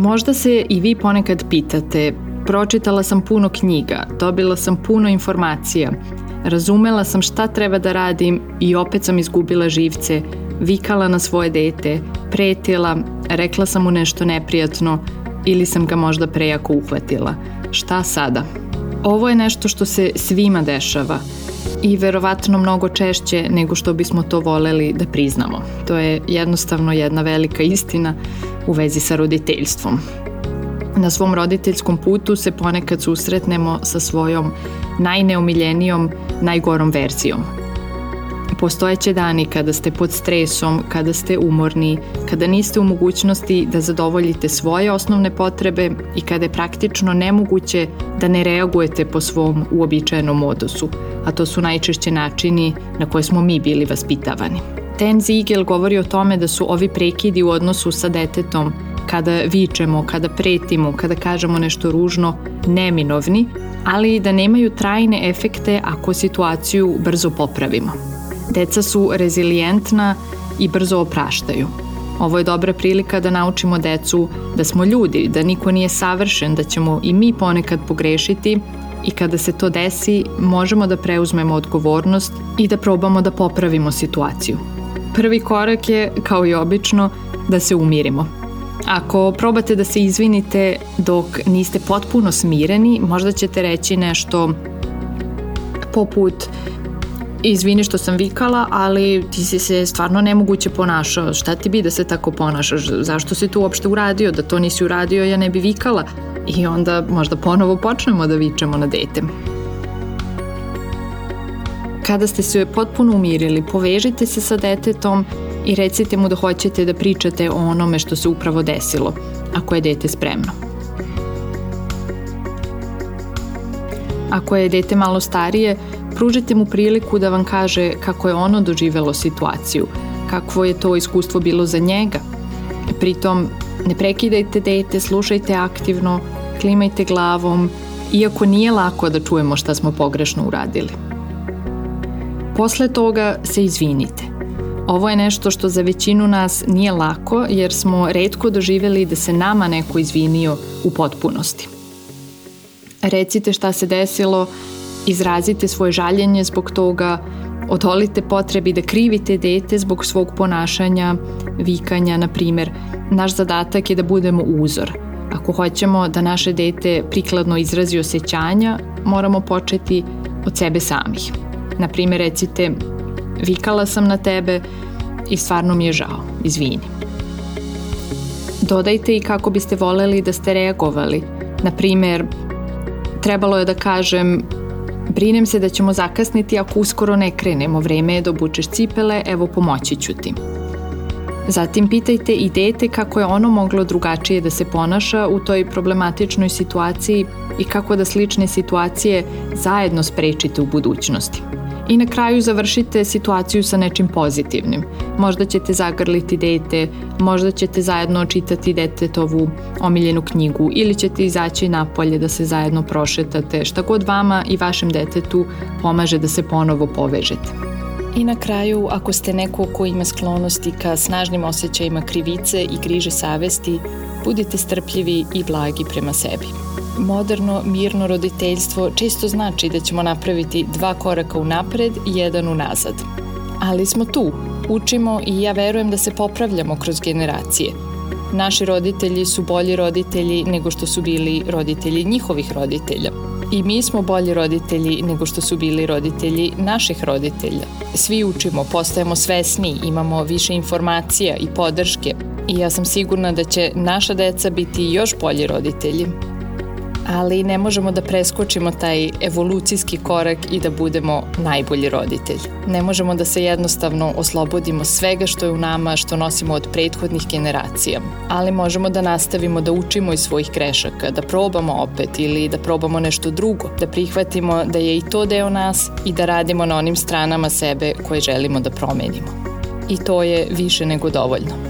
Možda se i vi ponekad pitate, pročitala sam puno knjiga, dobila sam puno informacija, razumela sam šta treba da radim i opet sam izgubila živce, vikala na svoje dete, pretila, rekla sam mu nešto neprijatno ili sam ga možda prejako uhvatila. Šta sada? Ovo je nešto što se svima dešava i verovatno mnogo češće nego što bismo to voleli da priznamo. To je jednostavno jedna velika istina u vezi sa roditeljstvom. Na svom roditeljskom putu se ponekad susretnemo sa svojom najneomiljenijom, najgorom verzijom. Postojeće dani kada ste pod stresom, kada ste umorni, kada niste u mogućnosti da zadovoljite svoje osnovne potrebe i kada je praktično nemoguće da ne reagujete po svom uobičajenom modusu, a to su najčešće načini na koje smo mi bili vaspitavani. Ten Ziegel govori o tome da su ovi prekidi u odnosu sa detetom kada vičemo, kada pretimo, kada kažemo nešto ružno, neminovni, ali i da nemaju trajne efekte ako situaciju brzo popravimo. Deca su rezilijentna i brzo opraštaju. Ovo je dobra prilika da naučimo decu da smo ljudi, da niko nije savršen, da ćemo i mi ponekad pogrešiti i kada se to desi možemo da preuzmemo odgovornost i da probamo da popravimo situaciju. Prvi korak je, kao i obično, da se umirimo. Ako probate da se izvinite dok niste potpuno smireni, možda ćete reći nešto poput izvini što sam vikala, ali ti si se stvarno nemoguće ponašao. Šta ti bi da se tako ponašaš? Zašto si to uopšte uradio? Da to nisi uradio, ja ne bi vikala. I onda možda ponovo počnemo da vičemo na dete. Kada ste se potpuno umirili, povežite se sa detetom i recite mu da hoćete da pričate o onome što se upravo desilo, ako je dete spremno. Ako je dete malo starije, pružite mu priliku da vam kaže kako je ono doživelo situaciju, kakvo je to iskustvo bilo za njega. Pritom, ne prekidajte dete, slušajte aktivno, klimajte glavom, iako nije lako da čujemo šta smo pogrešno uradili. Posle toga se izvinite. Ovo je nešto što za većinu nas nije lako jer smo redko doživeli da se nama neko izvinio u potpunosti. Recite šta se desilo, izrazite svoje žaljenje zbog toga, odolite potrebi da krivite dete zbog svog ponašanja, vikanja, na primer. Naš zadatak je da budemo uzor. Ako hoćemo da naše dete prikladno izrazi osjećanja, moramo početi od sebe samih. Na primer, recite, vikala sam na tebe i stvarno mi je žao, izvini. Dodajte i kako biste voleli da ste reagovali. Na primer, trebalo je da kažem Brinem se da ćemo zakasniti ako uskoro ne krenemo, vreme je da obučeš cipele, evo pomoći ću ti. Zatim pitajte i dete kako je ono moglo drugačije da se ponaša u toj problematičnoj situaciji i kako da slične situacije zajedno sprečite u budućnosti. I na kraju završite situaciju sa nečim pozitivnim. Možda ćete zagrliti dete, možda ćete zajedno čitati detetovu omiljenu knjigu ili ćete izaći napolje da se zajedno prošetate, šta god vama i vašem detetu pomaže da se ponovo povežete. I na kraju, ako ste neko ko ima sklonosti ka snažnim osjećajima krivice i griže savesti, budite strpljivi i blagi prema sebi. Moderno, mirno roditeljstvo često znači da ćemo napraviti dva koraka unapred i jedan unazad. Ali smo tu, učimo i ja verujem da se popravljamo kroz generacije. Naši roditelji su bolji roditelji nego što su bili roditelji njihovih roditelja. I mi smo bolji roditelji nego što su bili roditelji naših roditelja. Svi učimo, postajemo svesni, imamo više informacija i podrške i ja sam sigurna da će naša deca biti još bolji roditelji ali ne možemo da preskočimo taj evolucijski korak i da budemo najbolji roditelj. Ne možemo da se jednostavno oslobodimo svega što je u nama, što nosimo od prethodnih generacija, ali možemo da nastavimo da učimo iz svojih grešaka, da probamo opet ili da probamo nešto drugo, da prihvatimo da je i to deo nas i da radimo na onim stranama sebe koje želimo da promenimo. I to je više nego dovoljno.